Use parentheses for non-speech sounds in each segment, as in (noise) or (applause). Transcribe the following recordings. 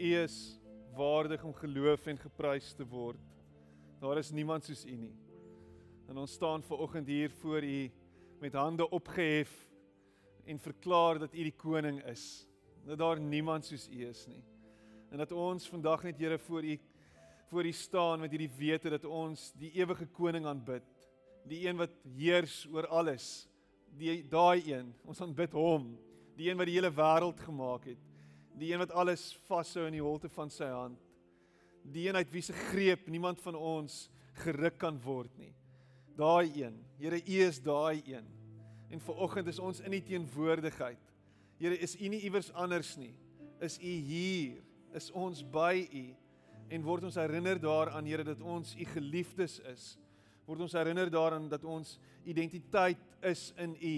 U is waardig om geloof en geprys te word. Daar is niemand soos U nie. En ons staan ver oggend hier voor U met hande opgehef en verklaar dat U die koning is. Dat daar niemand soos U is nie. En dat ons vandag net Here voor U voor U staan met hierdie wete dat ons die ewige koning aanbid. Die een wat heers oor alles. Die daai een, ons aanbid hom. Die een wat die hele wêreld gemaak het. Die een wat alles vashou in die holte van sy hand. Die een uit wie se greep niemand van ons geruk kan word nie. Daai een. Here, U is daai een. En ver oggend is ons in U teenwoordigheid. Here, is U nie iewers anders nie. Is U hier? Is ons by U? En word ons herinner daaraan Here dat ons U geliefdes is. Word ons herinner daaraan dat ons identiteit is in U.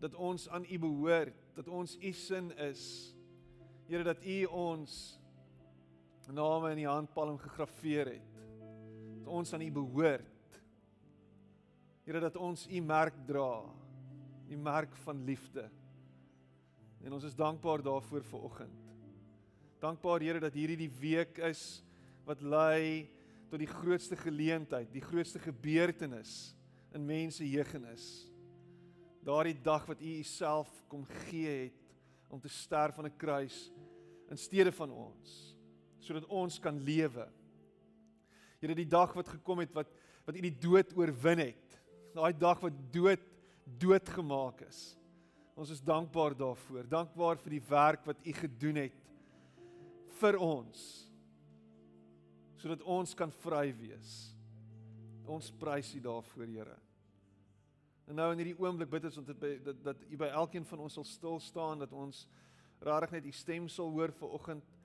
Dat ons aan U behoort, dat ons U sin is. Here dat U ons name in die handpalm gegraveer het. Dat ons aan U behoort. Here dat ons u merk dra, die merk van liefde. En ons is dankbaar daarvoor vir oggend. Dankbaar Here dat hierdie die week is wat lei tot die grootste geleentheid, die grootste gebeurtenis in mense jeugenis. Daardie dag wat u uself kom gee het om te sterf aan 'n kruis in steede van ons sodat ons kan lewe. Here die dag wat gekom het wat wat u die dood oorwin het daai dag wat dood doodgemaak is. Ons is dankbaar daarvoor. Dankbaar vir die werk wat u gedoen het vir ons sodat ons kan vry wees. Ons prys u daarvoor, Here. En nou in hierdie oomblik bid ons dat dat u by elkeen van ons sal stil staan dat ons rarig net u stem sal hoor vir oggend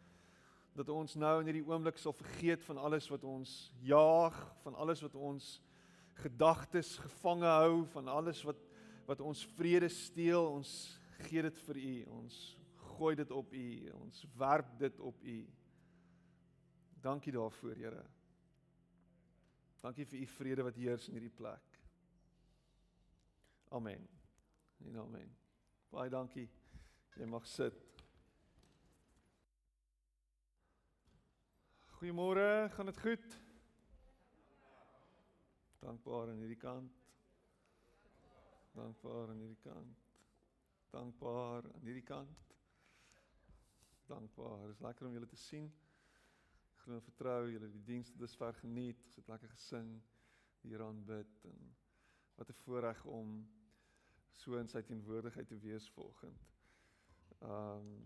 dat ons nou in hierdie oomblik sal vergeet van alles wat ons jaag, van alles wat ons gedagtes gevange hou van alles wat wat ons vrede steel, ons gee dit vir U. Ons gooi dit op U. Ons werp dit op U. Dankie daarvoor, Here. Dankie vir U vrede wat heers in hierdie plek. Amen. En amen. Baie dankie. Jy mag sit. Goeiemôre, gaan dit goed? Dankbaar aan hierdie kant. Dankbaar aan hierdie kant. Dankbaar aan hierdie kant. Dankbaar. Dit is lekker om julle te sien. Ek glo en vertrou julle die dienste dis ver geniet. Ons het lekker gesing, die Here aanbid en wat 'n voorreg om so in sy teenwoordigheid te wees vanoggend. Ehm um,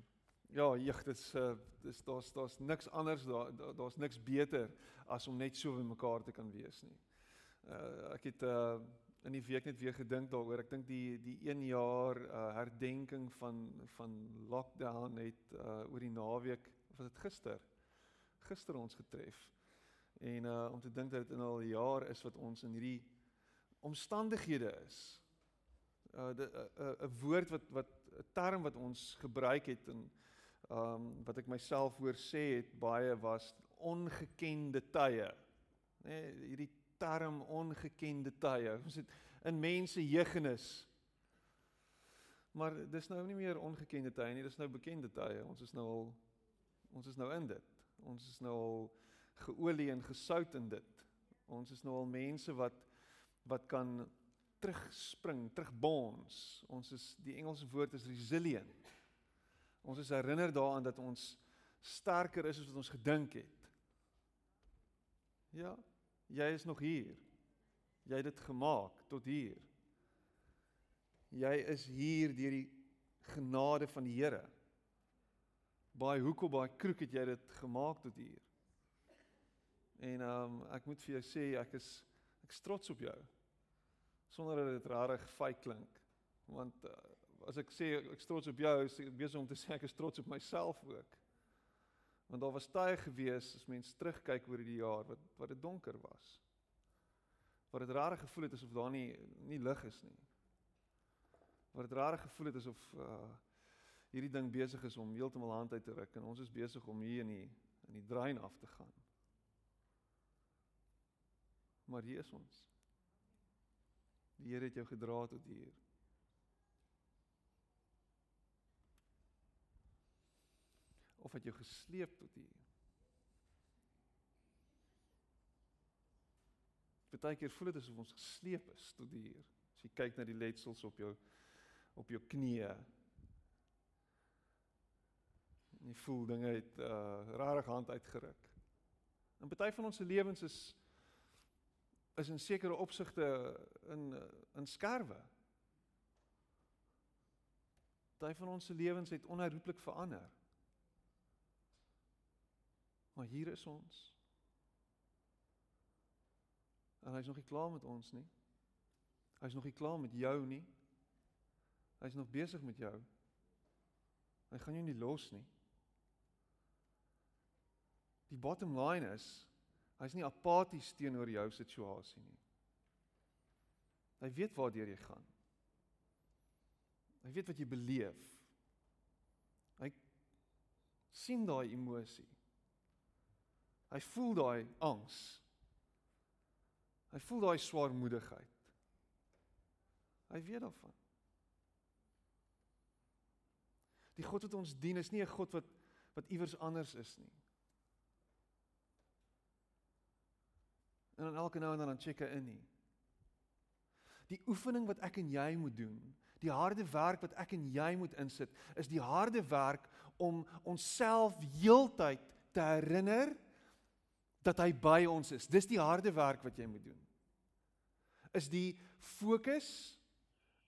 ja, jeg, dit is uh, dis daar's daar's niks anders daar daar's niks beter as om net so by mekaar te kan wees nie. Uh, ek het uh, in die week net weer gedink daaroor. Ek dink die die 1 jaar uh, herdenking van van lockdown het uh, oor die naweek was dit gister. Gister ons getref. En uh, om te dink dat dit in al 'n jaar is wat ons in hierdie omstandighede is. Uh 'n 'n 'n woord wat wat 'n term wat ons gebruik het ehm um, wat ek myself hoor sê het baie was ongekende tye. Nê nee, hierdie term ongekende tye. Ons het in mense jeugenis. Maar dis nou nie meer ongekende tye nie, dis nou bekende tye. Ons is nou al ons is nou in dit. Ons is nou al geolie en gesout in dit. Ons is nou al mense wat wat kan terugspring, terugbons. Ons is die Engelse woord is resilient. Ons is herinner daaraan dat ons sterker is as wat ons gedink het. Ja, Jy is nog hier. Jy het dit gemaak tot hier. Jy is hier deur die genade van die Here. Baie hoek op baie kroek het jy dit gemaak tot hier. En ehm um, ek moet vir jou sê ek is ek is trots op jou. Sonder dat dit rarig fake klink. Want uh, as ek sê ek is trots op jou, is besig om te (laughs) sê ek is trots op myself ook. Want daar was tye gewees as mens terugkyk oor die jaar wat wat dit donker was. Wat dit rare gevoel het asof daar nie nie lig is nie. Wat dit rare gevoel het asof uh hierdie ding besig is om heeltemal hand uit te ruk en ons is besig om hier in die in die drein af te gaan. Maar hier is ons. Die Here het jou gedra tot hier. Of het jou gesleep tot hier? Partykeer voel dit asof ons gesleep is tot hier. As jy kyk na die letsels op jou op jou knieë. Jy voel dinge het uh rarig hand uitgeruk. En party van ons se lewens is is in sekere opsigte in in skerwe. Party van ons se lewens het onherroepelik verander. Maar hier is ons. En hy's nog nie klaar met ons nie. Hy's nog nie klaar met jou nie. Hy's nog besig met jou. Hy gaan jou nie los nie. Die bottom line is hy's nie apaties teenoor jou situasie nie. Hy weet waartoe jy gaan. Hy weet wat jy beleef. Hy sien daai emosie. Hy voel daai angs. Hy voel daai swaarmoedigheid. Hy weet daarvan. Die God wat ons dien is nie 'n God wat wat iewers anders is nie. En dan elke nou en dan dan check in nie. Die oefening wat ek en jy moet doen, die harde werk wat ek en jy moet insit, is die harde werk om onsself heeltyd te herinner dat hy by ons is. Dis die harde werk wat jy moet doen. Is die fokus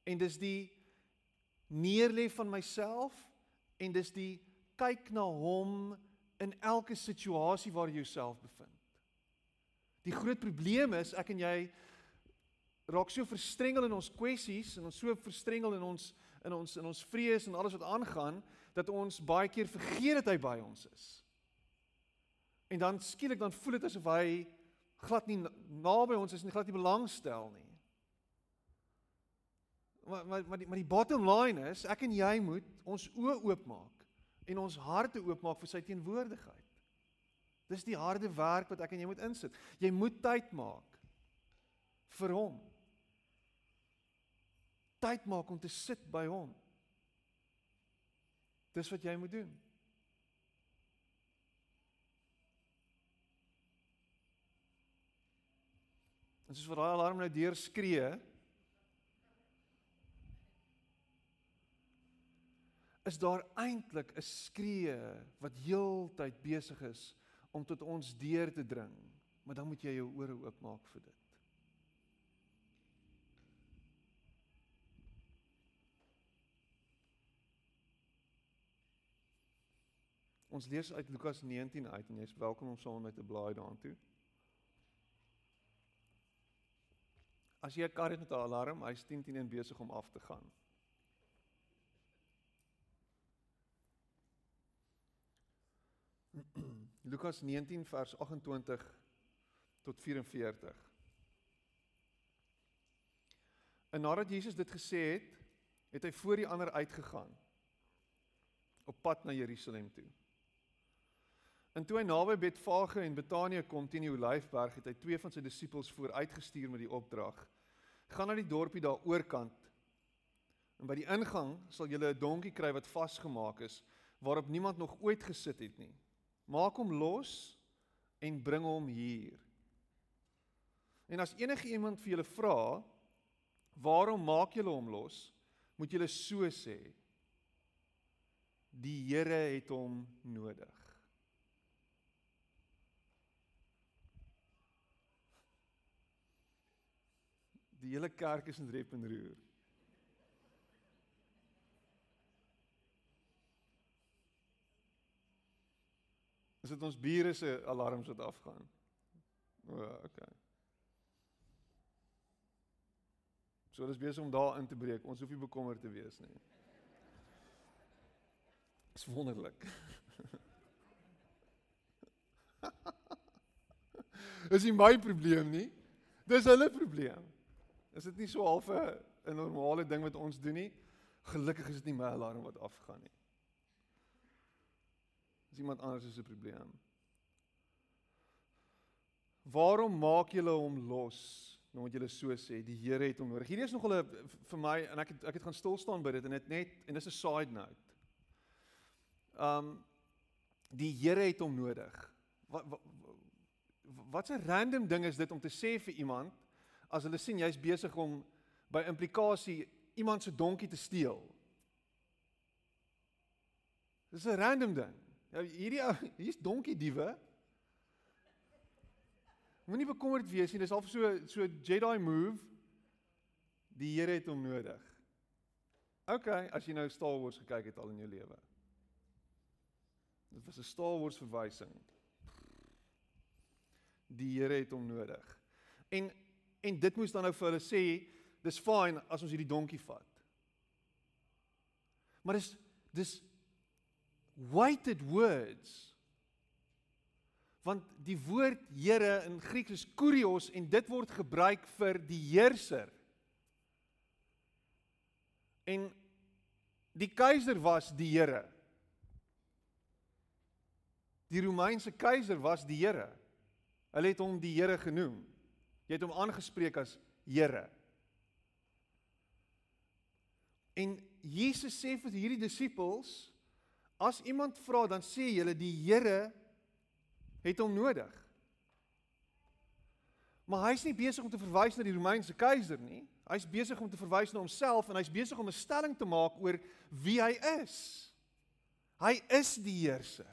en dis die neerlê van myself en dis die kyk na hom in elke situasie waar jy jouself bevind. Die groot probleem is ek en jy raak so verstrengel in ons kwessies en ons so verstrengel in ons in ons in ons vrees en alles wat aangaan dat ons baie keer vergeet dat hy by ons is. En dan skielik dan voel dit asof hy glad nie naby ons is en glad nie belangstel nie. Maar maar maar die, maar die bottom line is ek en jy moet ons oë oopmaak en ons harte oopmaak vir sy teenwoordigheid. Dis die harde werk wat ek en jy moet insit. Jy moet tyd maak vir hom. Tyd maak om te sit by hom. Dis wat jy moet doen. En soos wat daai alarm nou deur skree, is daar eintlik 'n skree wat heeltyd besig is om tot ons deur te dring. Maar dan moet jy jou ore oopmaak vir dit. Ons lees uit Lukas 19 uit en jy's welkom om saam met te blaai daartoe. As jy 'n kar het met 'n alarm, hy's 10 teen 1 besig om af te gaan. (clears throat) Lukas 19 vers 28 tot 44. En nadat Jesus dit gesê het, het hy voor die ander uitgegaan op pad na Jerusalem toe. En toe hy naby Betfage en Betanië kom teen die Olyfberg, het hy twee van sy disippels vooruitgestuur met die opdrag: "Gaan na die dorpie daar oorkant. En by die ingang sal julle 'n donkie kry wat vasgemaak is, waarop niemand nog ooit gesit het nie." Maak hom los en bring hom hier. En as enige iemand vir julle vra, "Waarom maak julle hom los?" moet julle so sê: "Die Here het hom nodig." Die hele kerk is in rep en roer. Is dit ons bure se alarms wat afgaan? O, okay. So dis besig om daar in te breek. Ons hoef nie bekommerd te wees nie. Dis wonderlik. (laughs) Dis nie my probleem nie. Dis hulle probleem. Is dit nie so half 'n normale ding wat ons doen nie? Gelukkig is dit nie my alarm wat afgaan nie. Dis iemand anders se probleem. Waarom maak julle hom los? Nou moet julle so sê, die Here het hom nodig. Hierdie is nog hulle vir my en ek het ek het gaan stil staan by dit en dit net en dis 'n side note. Um Die Here het hom nodig. Wat wat wat 'n random ding is dit om te sê vir iemand as hulle sien jy's besig om by implikasie iemand se donkie te steel. Dis 'n random ding. Ja, hierdie hier's donkie diewe. Moenie bekommerd wees nie, dis al so so Jedi move. Die Here het hom nodig. OK, as jy nou Star Wars gekyk het al in jou lewe. Dit was 'n Star Wars verwysing. Die Here het hom nodig. En en dit moes dan nou vir hulle sê, dis fine as ons hierdie donkie vat. Maar dis dis weighted words. Want die woord Here in Grieks is kurios en dit word gebruik vir die heerser. En die keiser was die Here. Die Romeinse keiser was die Here. Hulle het hom die Here genoem. Jy het hom aangespreek as Here. En Jesus sê vir hierdie disippels, as iemand vra, dan sê julle die Here het hom nodig. Maar hy's nie besig om te verwys na die Romeinse keiser nie. Hy's besig om te verwys na homself en hy's besig om 'n stelling te maak oor wie hy is. Hy is die heerser.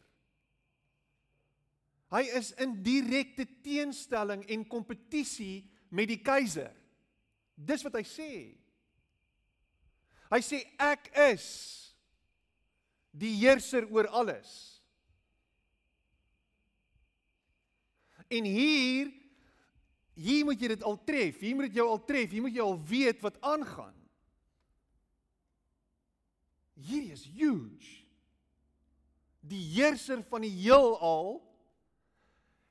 Hy is in direkte teenstelling en kompetisie met die keiser. Dis wat hy sê. Hy sê ek is die heerser oor alles. En hier hier moet jy dit al tref. Hier moet dit jou al tref. Hier moet jy al weet wat aangaan. Hierdie is huge. Die heerser van die heelal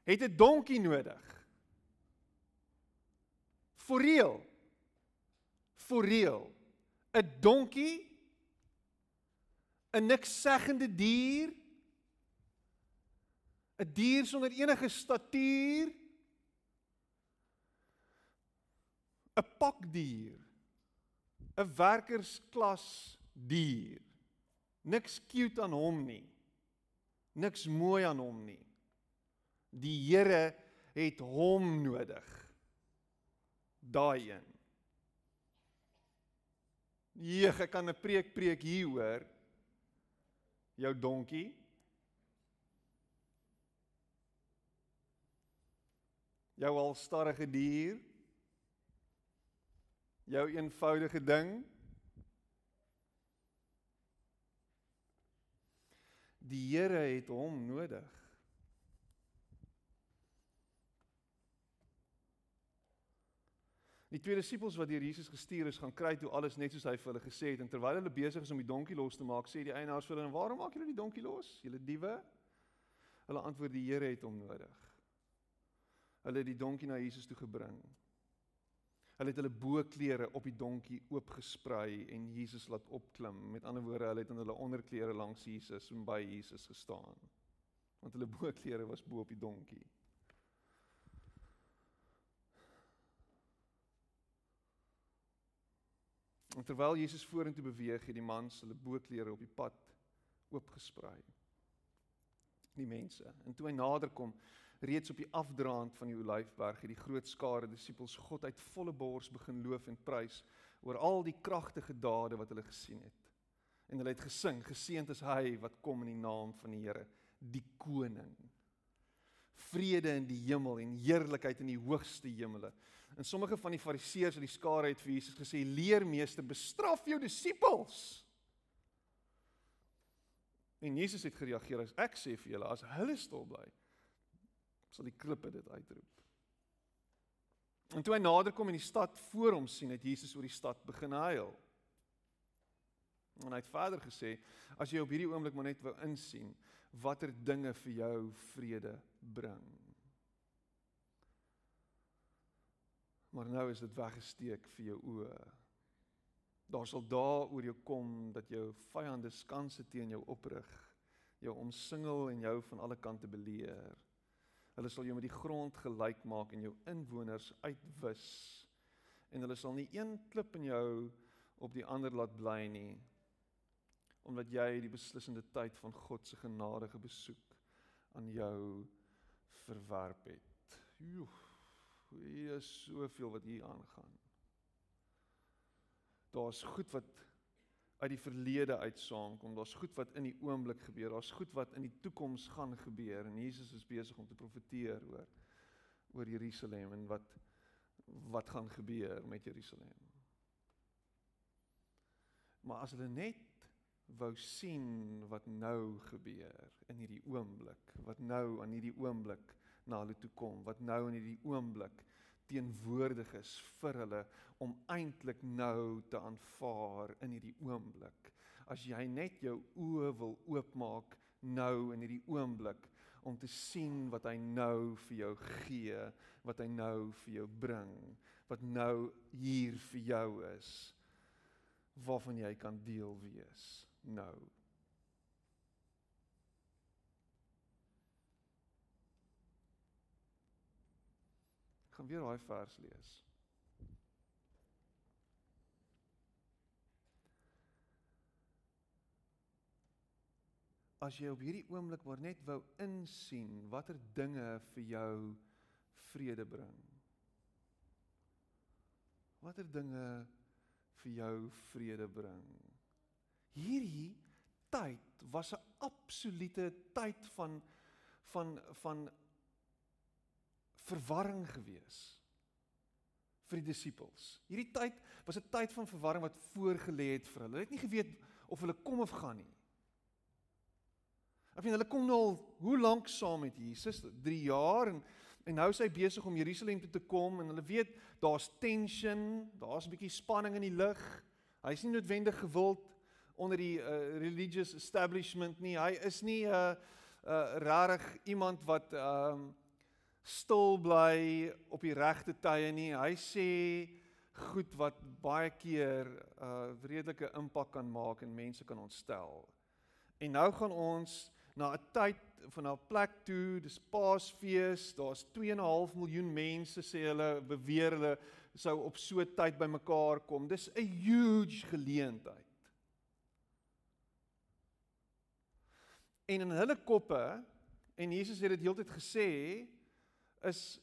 het 'n donkie nodig. For real. For real. 'n Donkie 'n niks seggende dier 'n dier sonder enige statuur 'n pakdier 'n werkersklas dier niks cute aan hom nie niks mooi aan hom nie Die Here het hom nodig. Daai een. Jeeg, ek kan 'n preek preek hier hoor. Jou donkie. Jou al starrige dier. Jou eenvoudige ding. Die Here het hom nodig. Die twee disippels wat deur Jesus gestuur is, gaan kry toe alles net soos hy vir hulle gesê het en terwyl hulle besig is om die donkie los te maak, sê die eienaars vir hulle: "Waarom maak julle die donkie los? Julle diewe?" Hulle antwoord: "Die Here het hom nodig." Hulle het die donkie na Jesus toe gebring. Hulle het hulle boklere op die donkie oopgesprei en Jesus laat opklim. Met ander woorde, hulle het in hulle onderklere langs Jesus en by Jesus gestaan. Want hulle boklere was bo op die donkie. En terwyl Jesus vorentoe beweeg, het die mans hulle boklere op die pad oopgesprei. Die mense. En toe hy nader kom, reeds op die afdraand van die Olyfberg, het die groot skare disippels God uit volle bors begin loof en prys oor al die kragtige dade wat hulle gesien het. En hulle het gesing: Geseënd is hy wat kom in die naam van die Here, die koning. Vrede in die hemel en heerlikheid in die hoogste hemele. En sommige van die fariseërs uit die skare het vir Jesus gesê: "Leermeester, bestraf jou disippels." En Jesus het gereageer: "As ek sê vir julle, as hulle stil bly, sal die klippe dit uitroep." En toe hy nader kom in die stad voor hom sien, het Jesus oor die stad begin huil. En hy het verder gesê: "As jy op hierdie oomblik maar net wou insien watter dinge vir jou vrede bring." Maar nou is dit weggesteek vir jou oë. Daar sal dae oor jou kom dat jou vyande skanse teen jou oprig, jou omsingel en jou van alle kante beleer. Hulle sal jou met die grond gelyk maak en jou inwoners uitwis. En hulle sal nie een klip in jou op die ander laat bly nie omdat jy die beslissende tyd van God se genadige besoek aan jou verwerp het. Joe, hier is soveel wat hier aangaan. Daar's goed wat uit die verlede uitsaamkom. Daar's goed wat in die oomblik gebeur. Daar's goed wat in die toekoms gaan gebeur en Jesus is besig om te profeteer oor oor Jerusalem en wat wat gaan gebeur met Jerusalem. Maar as hulle net wou sien wat nou gebeur in hierdie oomblik, wat nou aan hierdie oomblik na hulle toe kom, wat nou in hierdie oomblik teenwoordig is vir hulle om eintlik nou te aanvaar in hierdie oomblik. As jy net jou oë wil oopmaak nou in hierdie oomblik om te sien wat hy nou vir jou gee, wat hy nou vir jou bring, wat nou hier vir jou is waarvan jy kan deel wees nou. Ek gaan weer daai vers lees. As jy op hierdie oomblik maar net wou insien watter dinge vir jou vrede bring. Watter dinge vir jou vrede bring. Hierdie tyd was 'n absolute tyd van van van verwarring gewees vir die disippels. Hierdie tyd was 'n tyd van verwarring wat voorgelê het vir hulle. Hulle het nie geweet of hulle kom of gaan nie. Ek meen hulle kom nou al hoe lank saam met Jesus? 3 jaar en en nou is hy besig om Jerusalem toe te kom en hulle weet daar's tension, daar's 'n bietjie spanning in die lug. Hy's nie noodwendig gewild onder die uh, religious establishment nie. Hy is nie 'n uh, uh, rarig iemand wat ehm um, stil bly op die regte tye nie. Hy sê goed wat baie keer 'n uh, redelike impak kan maak en mense kan ontstel. En nou gaan ons na 'n tyd van 'n plek toe, dis Paasfees, daar's 2.5 miljoen mense sê hulle beweer hulle sou op so 'n tyd bymekaar kom. Dis 'n huge geleentheid. En in hulle koppe en Jesus het dit heeltyd gesê is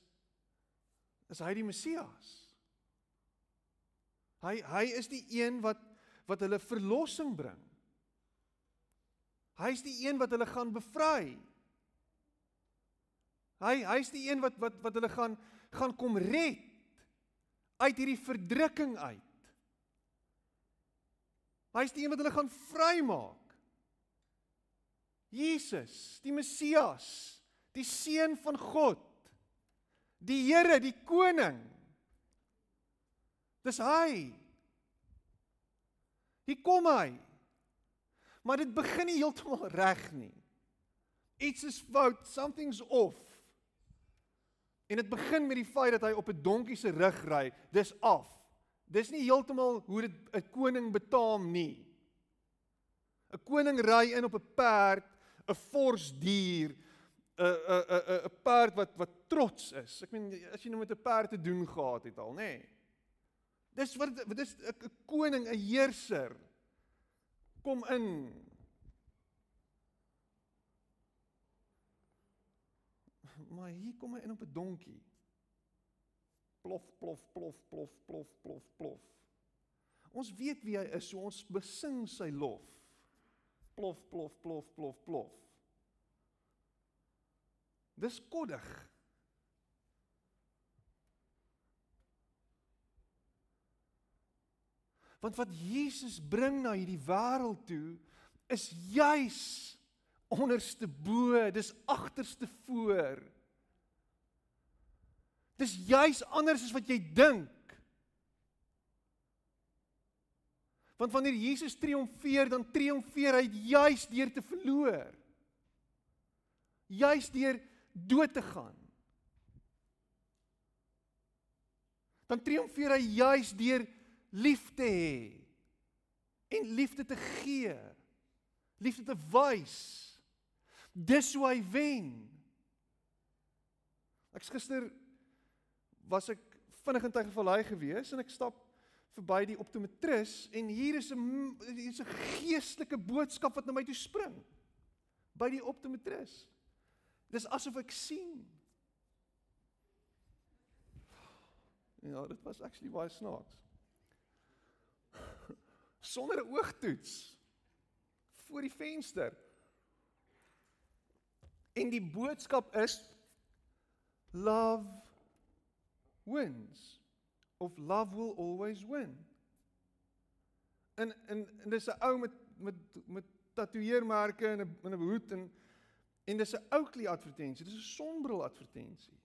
is hy die Messias. Hy hy is die een wat wat hulle verlossing bring. Hy's die een wat hulle gaan bevry. Hy hy's die een wat wat wat hulle gaan gaan kom red uit hierdie verdrukking uit. Hy's die een wat hulle gaan vrymaak. Jesus, die Messias, die seun van God. Die Here, die koning. Dis hy. Hier kom hy. Maar dit begin nie heeltemal reg nie. Iets is fout, something's off. En dit begin met die feit dat hy op 'n donkie se rug ry. Dis af. Dis nie heeltemal hoe dit 'n koning betaam nie. 'n Koning ry in op 'n perd, 'n fors dier, 'n 'n 'n 'n perd wat wat trots is. Ek meen as jy nou met 'n perd te doen gehad het al, nê. Nee. Dis wat dis 'n koning, 'n heerser kom in. Maar hier kom hy in op 'n donkie. Plof plof plof plof plof plof plof. Ons weet wie hy is, so ons besing sy lof. Plof plof plof plof plof. Dis koddig. Want wat Jesus bring na hierdie wêreld toe is juis onderste bo, dis agterste voor. Dis juis anders as wat jy dink. Want wanneer Jesus triomfeer, dan triomfeer hy juis deur te verloor. Juis deur dood te gaan. Dan triomfeer hy juis deur lief te hê en liefde te gee. Liefde te wys. Dis hoe hy wen. Ek gister was ek vinnig in Tygervallei gewees en ek stap verby die optometris en hier is 'n hier's 'n geestelike boodskap wat na my toe spring by die optometris. Dis asof ek sien. Ja, dit was actually baie snaaks. (laughs) Sonder 'n oogtoets voor die venster. En die boodskap is love wins of love will always win. En en, en dis 'n ou met met met tatoeëermerke en 'n 'n hoed en en dis 'n Oakley advertensie. Dis 'n sonbril advertensie.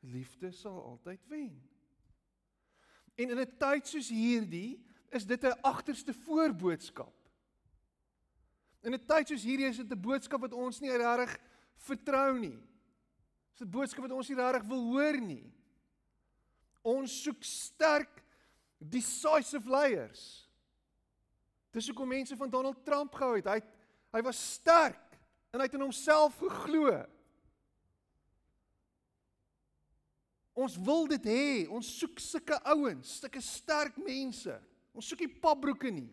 Liefde sal altyd wen. En in 'n tyd soos hierdie is dit 'n agterste voorboodskap. In 'n tyd soos hierdie is dit 'n boodskap wat ons nie regtig vertrou nie. Dis 'n boodskap wat ons nie regtig wil hoor nie. Ons soek sterk decisive leiers. Dis hoekom mense van Donald Trump gehou het. Hy hy was sterk en hy het in homself geglo. Ons wil dit hê. Ons soek sulke ouens, sulke sterk mense. Ons soek nie papbroeke nie.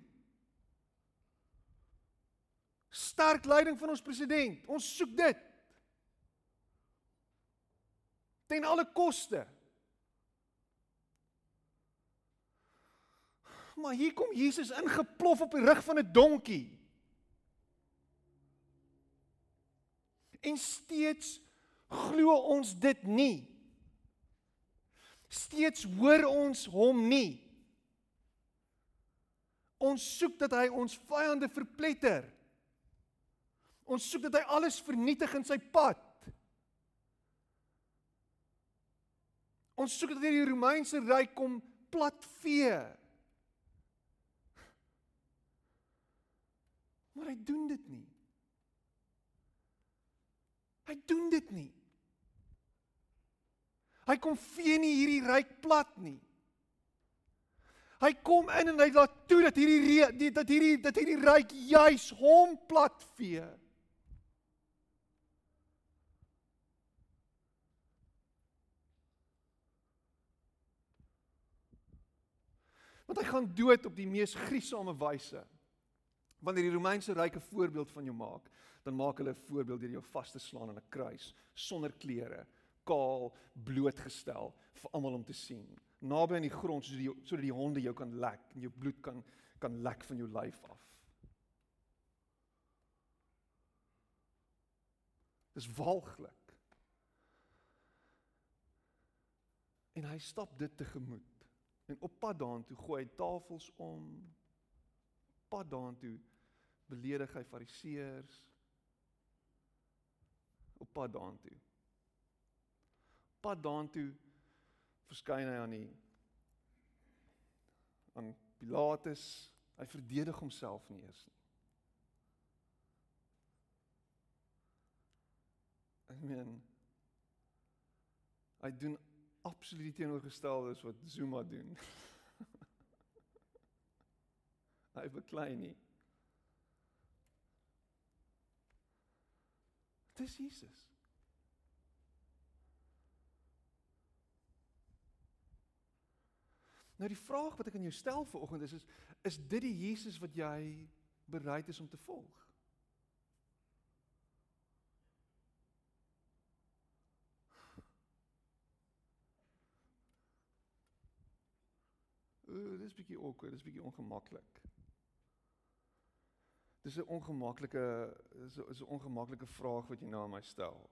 Sterk leiding van ons president. Ons soek dit. Ten alle koste. Maar hier kom Jesus ingeplof op die rug van 'n donkie. En steeds glo ons dit nie. Steeds hoor ons hom nie. Ons soek dat hy ons vyande verpletter. Ons soek dat hy alles vernietig in sy pad. Ons soek dat hy die Romeinse ryk kom platvee. Maar hy doen dit nie. Hy doen dit nie. Hy kom vee nie hierdie ryk plat nie. Hy kom in en hy laat toe dat hierdie die, dat hierdie dat hierdie ryk juis hom plat vee. Want hy gaan dood op die mees gruisame wyse. Wanneer die Romeinse ryk 'n voorbeeld van jou maak, dan maak hulle 'n voorbeeld deur jou vas te slaan aan 'n kruis sonder klere kaal blootgestel vir almal om te sien. Naby aan die grond sodat die sodat die honde jou kan lek en jou bloed kan kan lek van jou lyf af. Dis walglik. En hy stap dit tegemoet. En op pad daartoe gooi hy tafels om. Pad daartoe beledig hy fariseërs. Op pad daartoe pad daartoe verskyn hy aan die aan Pilatus. Hy verdedig homself nie eers nie. Ek meen hy doen absoluut teenoorgestelde as wat Zuma doen. (laughs) hy beklei nie. Dis Jesus. Nou die vraag wat ek aan jou stel vanoggend is is is dit die Jesus wat jy bereid is om te volg? Ooh, dis bietjie awkward, dis bietjie ongemaklik. Dis 'n ongemaklike is 'n is ongemaklike vraag wat jy na my stel.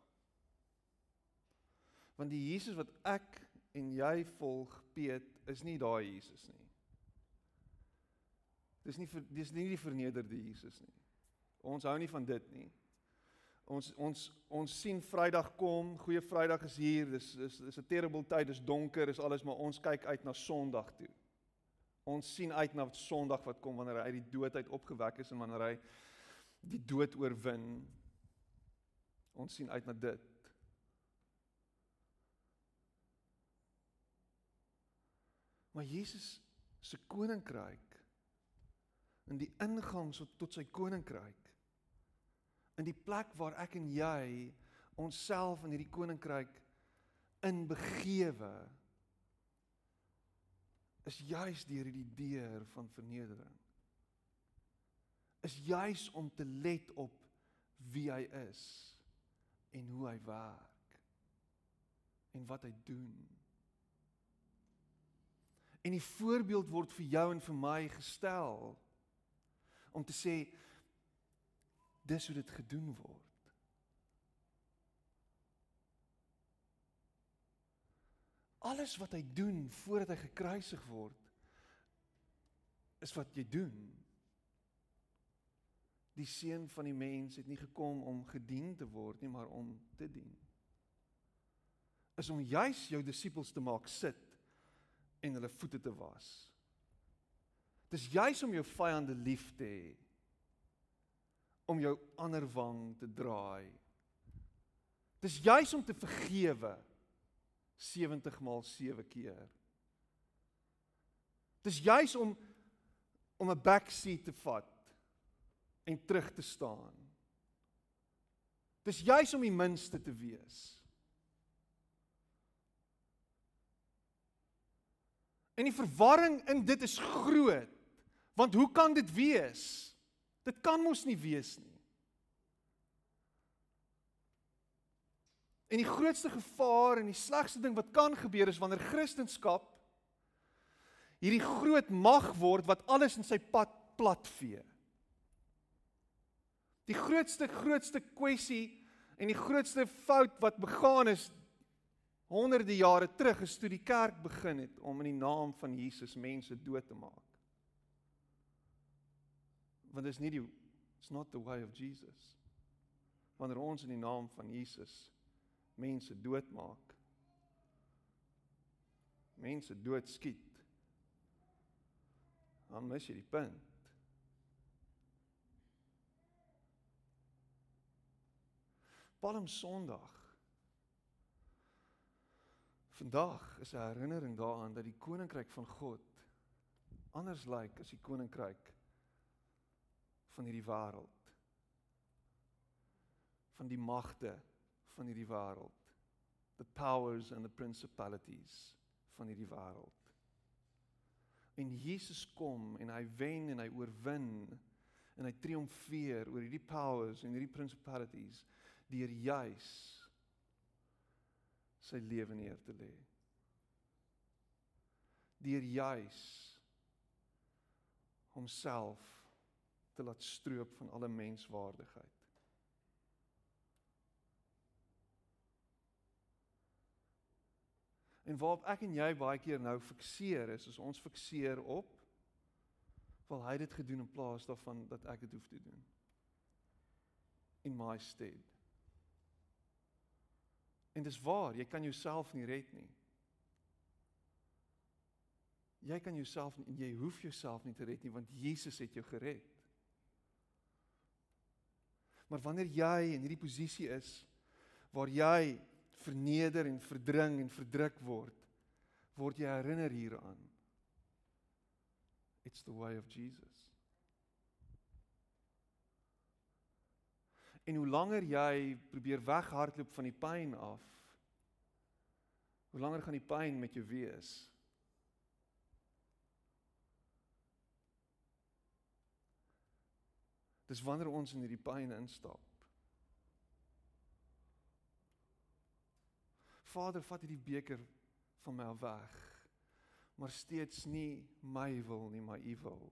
Want die Jesus wat ek en jy volg Piet is nie daai Jesus nie. Dis nie vir dis nie die vernederde Jesus nie. Ons hou nie van dit nie. Ons ons ons sien Vrydag kom, goeie Vrydag is hier. Dis dis is 'n terrible tyd, dis donker, is alles, maar ons kyk uit na Sondag toe. Ons sien uit na Sondag wat kom wanneer hy uit die dood uit opgewek is en wanneer hy die dood oorwin. Ons sien uit na dit. Maar Jesus se koninkryk in die ingang tot sy koninkryk in die plek waar ek en jy onsself in hierdie koninkryk in begewe is juis deur hierdie deur van vernedering is juis om te let op wie hy is en hoe hy werk en wat hy doen. En die voorbeeld word vir jou en vir my gestel om te sê dis hoe dit gedoen word. Alles wat hy doen voordat hy gekruisig word is wat jy doen. Die seun van die mens het nie gekom om gedien te word nie, maar om te dien. Is om juis jou disippels te maak sit en hulle voete te was. Dis juis om jou vyande lief te hê. Om jou ander wang te draai. Dis juis om te vergewe 70 maal 7 keer. Dis juis om om 'n backseat te vat en terug te staan. Dis juis om die minste te wees. En die verwarring in dit is groot. Want hoe kan dit wees? Dit kan mos nie wees nie. En die grootste gevaar en die slegste ding wat kan gebeur is wanneer Christendom hierdie groot mag word wat alles in sy pad platvee. Die grootste grootste kwessie en die grootste fout wat begaan is honderde jare terug is toe die kerk begin het om in die naam van Jesus mense dood te maak. Want dit is nie die it's not the way of Jesus. Wanneer ons in die naam van Jesus mense doodmaak. Mense doodskiet. Dan mis jy die punt. Palm Sondag. Vandag is 'n herinnering daaraan dat die koninkryk van God anders lyk as die koninkryk van hierdie wêreld. Van die magte van hierdie wêreld. The powers and the principalities van hierdie wêreld. En Jesus kom en hy wen en hy oorwin en hy triomfeer oor hierdie powers en hierdie principalities deur juis sy lewe neer te lê. Deur juis homself te laat stroop van alle menswaardigheid. En waarop ek en jy baie keer nou fikseer is, is ons fikseer op wel hy het dit gedoen in plaas daarvan dat ek dit hoef te doen. In my stead. En dis waar, jy kan jouself nie red nie. Jy kan jouself nie jy hoef jouself nie te red nie want Jesus het jou gered. Maar wanneer jy in hierdie posisie is waar jy verneder en verdring en verdruk word, word jy herinner hieraan. It's the way of Jesus. En hoe langer jy probeer weghardloop van die pyn af, hoe langer gaan die pyn met jou wees. Dis wanneer ons in hierdie pyn instap Vader, vat hierdie beker van my af weg. Maar steeds nie my wil nie, maar U wil.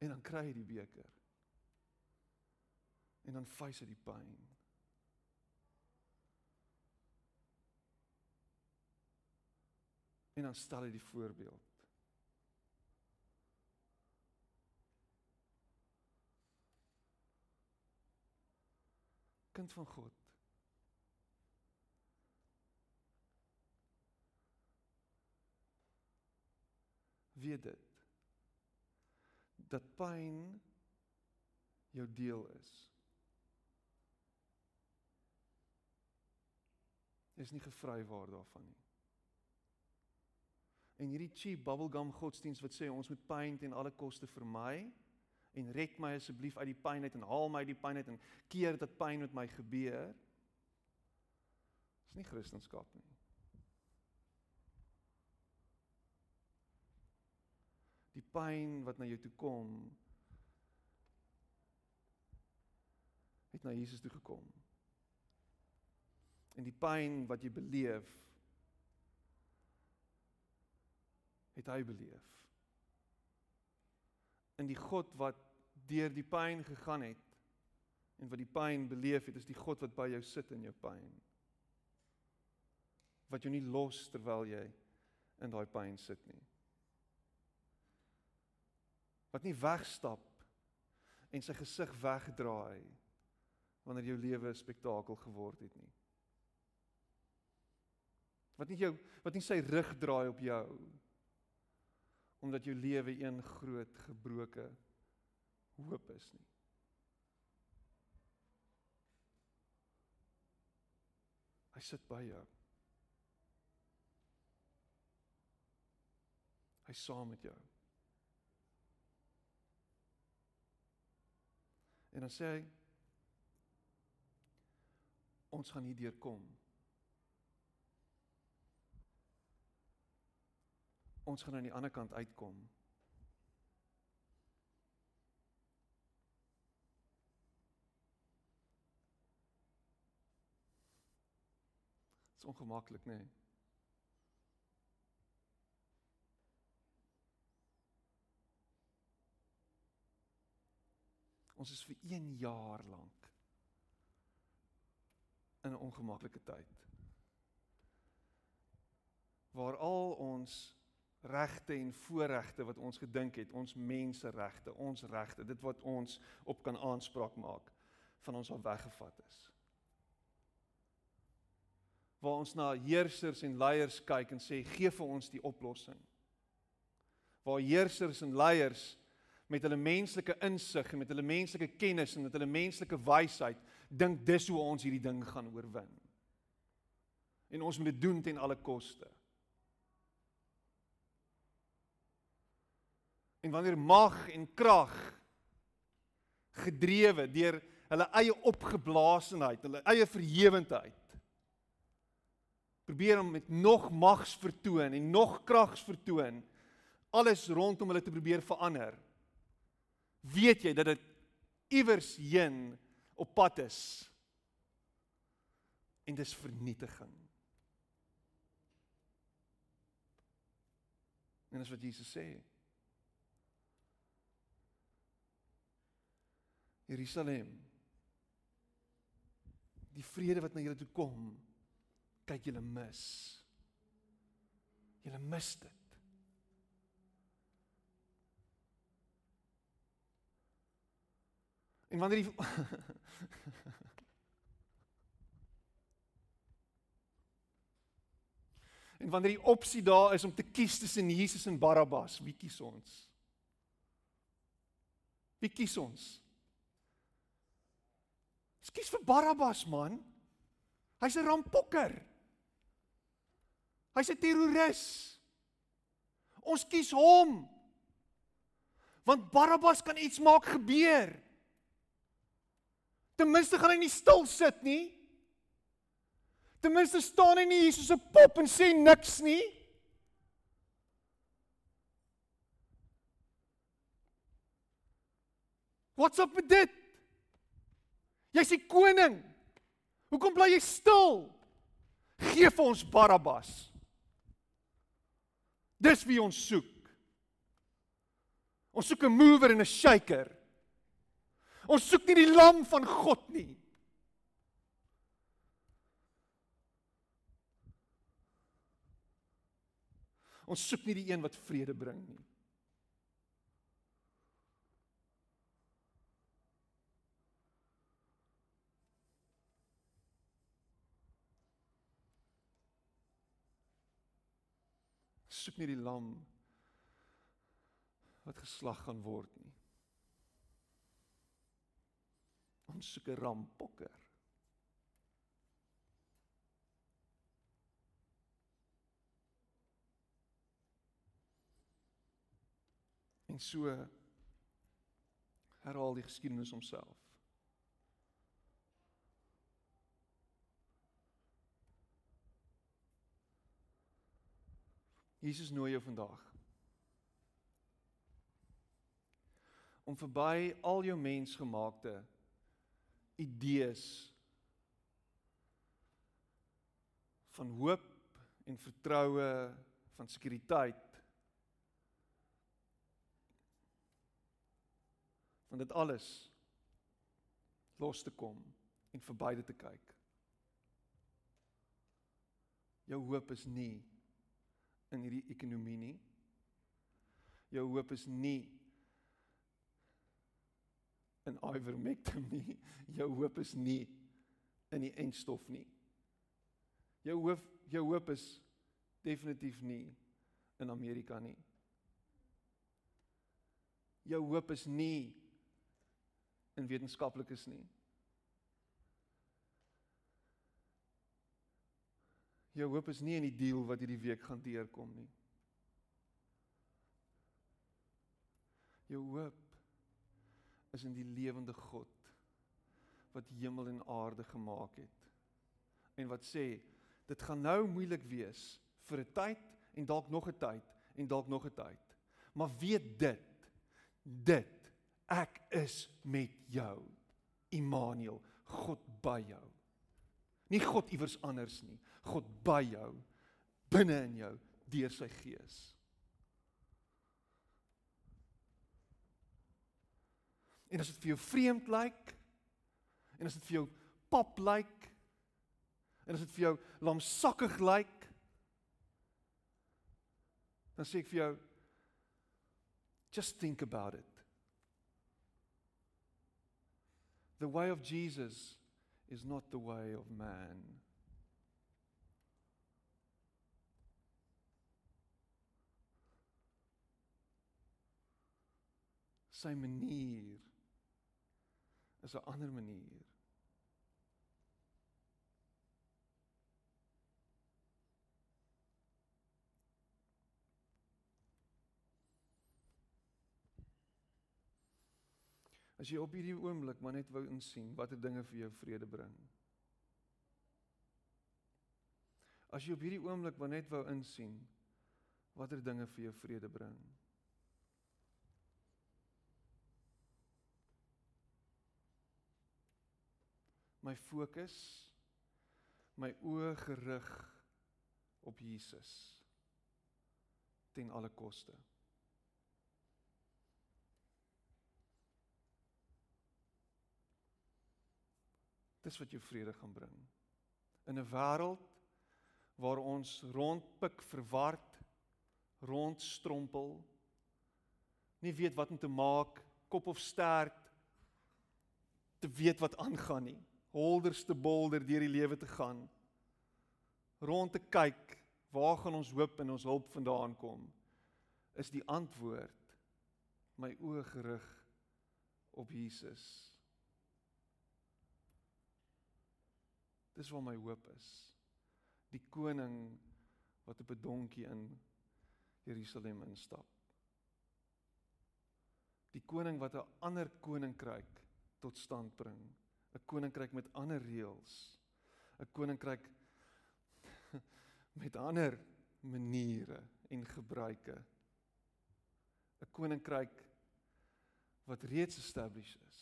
En dan kry jy die beker. En dan face jy die pyn. En dan stel jy die voorbeeld. Kind van God. Weet dit dat pyn jou deel is. Is nie gevry waar daarvan nie. En hierdie cheap bubblegum godsdiens wat sê ons moet pyn ten alle koste vermy, en red my asseblief uit die pyn uit en haal my uit die pyn uit en keer dat pyn met my gebeur. Dis nie Christendom nie. Die pyn wat na jou toe kom het na Jesus toe gekom. En die pyn wat jy beleef het hy beleef. In die God wat deur die pyn gegaan het en wat die pyn beleef het, is die God wat by jou sit in jou pyn. Wat jou nie los terwyl jy in daai pyn sit nie. Wat nie wegstap en sy gesig wegdraai wanneer jou lewe 'n spektakel geword het nie. Wat nie jou wat nie sy rug draai op jou omdat jou lewe een groot gebroke hoop is nie. Hy sit by jou. Hy saam met jou. En dan sê hy ons gaan hierdeur kom. Ons gaan aan die ander kant uitkom. Dit is ongemaklik, nê? Nee. Ons is vir 1 jaar lank in 'n ongemaklike tyd. Waar al ons regte en voorregte wat ons gedink het, ons menseregte, ons regte, dit wat ons op kan aanspraak maak, van ons al weggevat is. Waar ons na heersers en leiers kyk en sê gee vir ons die oplossing. Waar heersers en leiers met hulle menslike insig en met hulle menslike kennis en met hulle menslike wysheid dink dis hoe ons hierdie ding gaan oorwin. En ons moet dit doen ten alle koste. En wanneer mag en krag gedrewe deur hulle eie opgeblaasenheid, hulle eie verhewendheid probeer om met nog mags vertoon en nog krags vertoon alles rondom hulle te probeer verander. Weet jy dat dit iewers heen op pad is? En dis vernietiging. En dis wat Jesus sê Jerusalem die vrede wat na julle toe kom kyk julle mis julle mis dit En wanneer die (laughs) En wanneer die opsie daar is om te kies tussen Jesus en Barabbas, wie kies ons? Wie kies ons? Kies vir Barabbas man. Hy's 'n rampokker. Hy's 'n terroris. Ons kies hom. Want Barabbas kan iets maak gebeur. Ten minste gaan hy nie stil sit nie. Ten minste staan hy nie hier soos 'n pop en sê niks nie. What's up with dit? Jy's die koning. Hoekom bly jy stil? Geef ons Barabbas. Dis wie ons soek. Ons soek 'n mover en 'n shaker. Ons soek nie die lam van God nie. Ons soek nie die een wat vrede bring nie. soek nie die lam wat geslag gaan word nie. Ons soek 'n rampokker. En so herhaal die geskiedenis homself. Jesus nooi jou vandag om verby al jou mensgemaakte idees van hoop en vertroue van sekuriteit van dit alles los te kom en verby dit te kyk. Jou hoop is nie in hierdie ekonomie nie. Jou hoop is nie in ivermectin nie. Jou hoop is nie in die enstof nie. Jou hoop jou hoop is definitief nie in Amerika nie. Jou hoop is nie in wetenskaplikes nie. Jou hoop is nie in die deal wat hierdie week gaan deurkom nie. Jou hoop is in die lewende God wat hemel en aarde gemaak het. En wat sê dit gaan nou moeilik wees vir 'n tyd en dalk nog 'n tyd en dalk nog 'n tyd. Maar weet dit, dit ek is met jou. Immanuel, God by jou. Nie God iewers anders nie. God by jou, binne in jou deur sy gees. En as dit vir jou vreemd lyk en as dit vir jou pap lyk en as dit vir jou lamsakkig lyk dan sê ek vir jou just think about it. The way of Jesus is not the way of man. Sy manier is 'n ander manier. As jy op hierdie oomblik maar net wou insien watter dinge vir jou vrede bring. As jy op hierdie oomblik maar net wou insien watter dinge vir jou vrede bring. My fokus my oë gerig op Jesus ten alle koste. Dis wat jou vrede gaan bring. In 'n wêreld waar ons rondpik verward, rondstrompel, nie weet wat om te maak, kop of stert te weet wat aangaan nie. Holderste bolder deur die lewe te gaan. Rond te kyk, waar gaan ons hoop en ons hulp vandaan kom? Is die antwoord my oë gerig op Jesus. Dis waar my hoop is. Die koning wat op 'n donkie in Jerusalem instap. Die koning wat 'n ander koninkryk tot stand bring, 'n koninkryk met ander reëls, 'n koninkryk (laughs) met ander maniere en gebruike. 'n Koninkryk wat reeds established is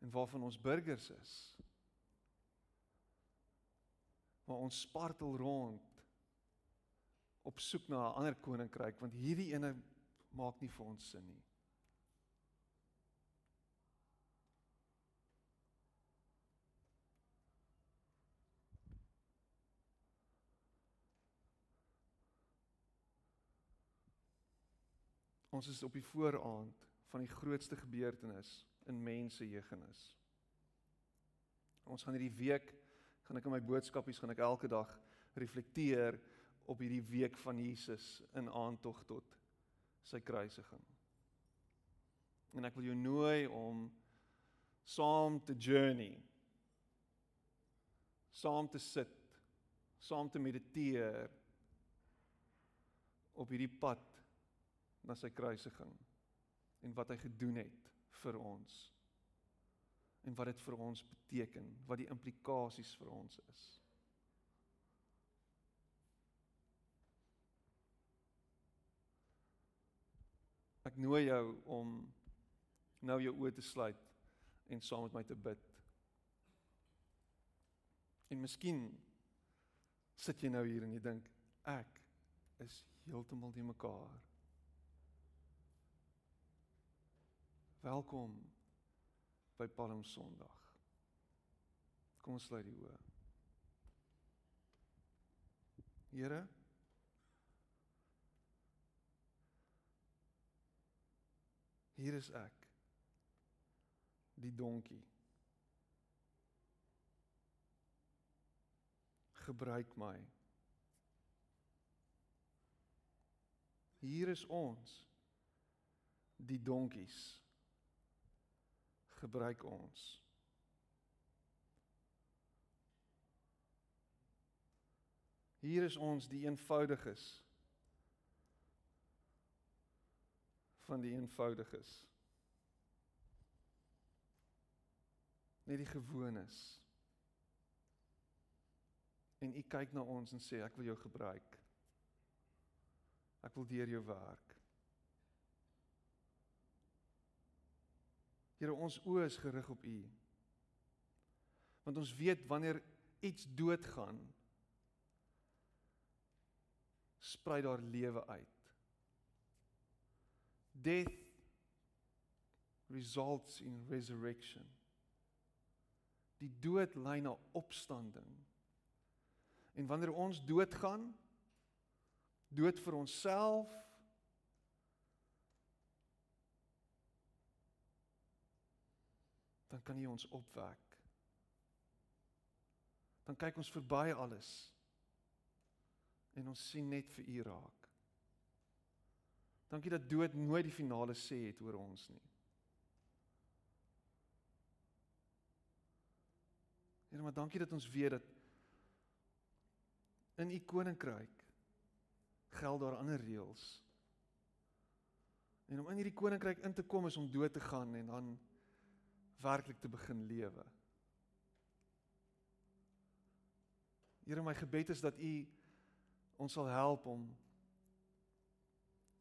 en waarvan ons burgers is maar ons spartel rond op soek na 'n ander koninkryk want hierdie ene maak nie vir ons sin nie. Ons is op die vooraand van die grootste gebeurtenis in mense jeugenis. Ons gaan hierdie week gaan ek in my boodskapies gaan ek elke dag reflekteer op hierdie week van Jesus in aantog tot sy kruisiging. En ek wil jou nooi om saam te journey. Saam te sit, saam te mediteer op hierdie pad na sy kruisiging en wat hy gedoen het vir ons en wat dit vir ons beteken, wat die implikasies vir ons is. Ek nooi jou om nou jou oë te sluit en saam met my te bid. En miskien sit jy nou hier en jy dink ek is heeltemal die mekaar. Welkom by Palm Sondag. Kom ons sluit die oë. Here Hier is ek. Die donkie. Gebruik my. Hier is ons. Die donkies. Gebruik ons. Hier is ons die eenvoudiges. van die eenvoudiges. Net die gewones. En u kyk na ons en sê ek wil jou gebruik. Ek wil deur jou werk. Here ons oë is gerig op u. Want ons weet wanneer iets doodgaan, sprei daar lewe uit. Death results in resurrection. Die dood lei na opstanding. En wanneer ons doodgaan, dood vir onsself, dan kan U ons opwek. Dan kyk ons verby alles. En ons sien net vir U raak. Dankie dat dood nooit die finale sê het oor ons nie. Here, maar dankie dat ons weet dat in u koninkryk geld daar ander reëls. En om in hierdie koninkryk in te kom is om dood te gaan en dan werklik te begin lewe. Here, my gebed is dat u ons sal help om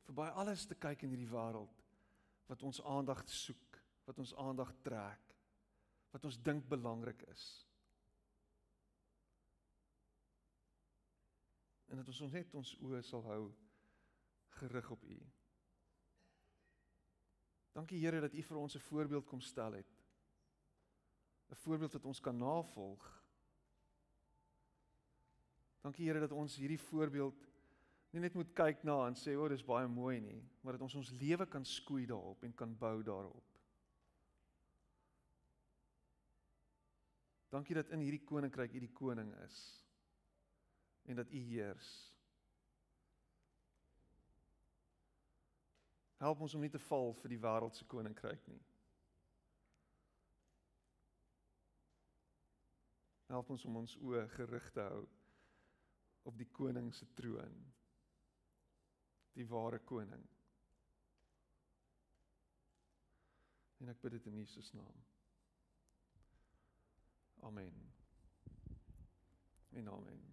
verby alles te kyk in hierdie wêreld wat ons aandag soek, wat ons aandag trek, wat ons dink belangrik is. En dat ons ons net ons oë sal hou gerig op U. Dankie Here dat U vir ons 'n voorbeeld kom stel het. 'n Voorbeeld wat ons kan navolg. Dankie Here dat ons hierdie voorbeeld nie net moet kyk na en sê o, oh, dis baie mooi nie, maar dat ons ons lewe kan skoei daarop en kan bou daarop. Dankie dat in hierdie koninkryk U die koning is en dat U heers. Help ons om nie te val vir die wêreldse koninkryk nie. Help ons om ons oë gerig te hou op die koning se troon die ware koning. En ek bid dit in Jesus naam. Amen. En amen.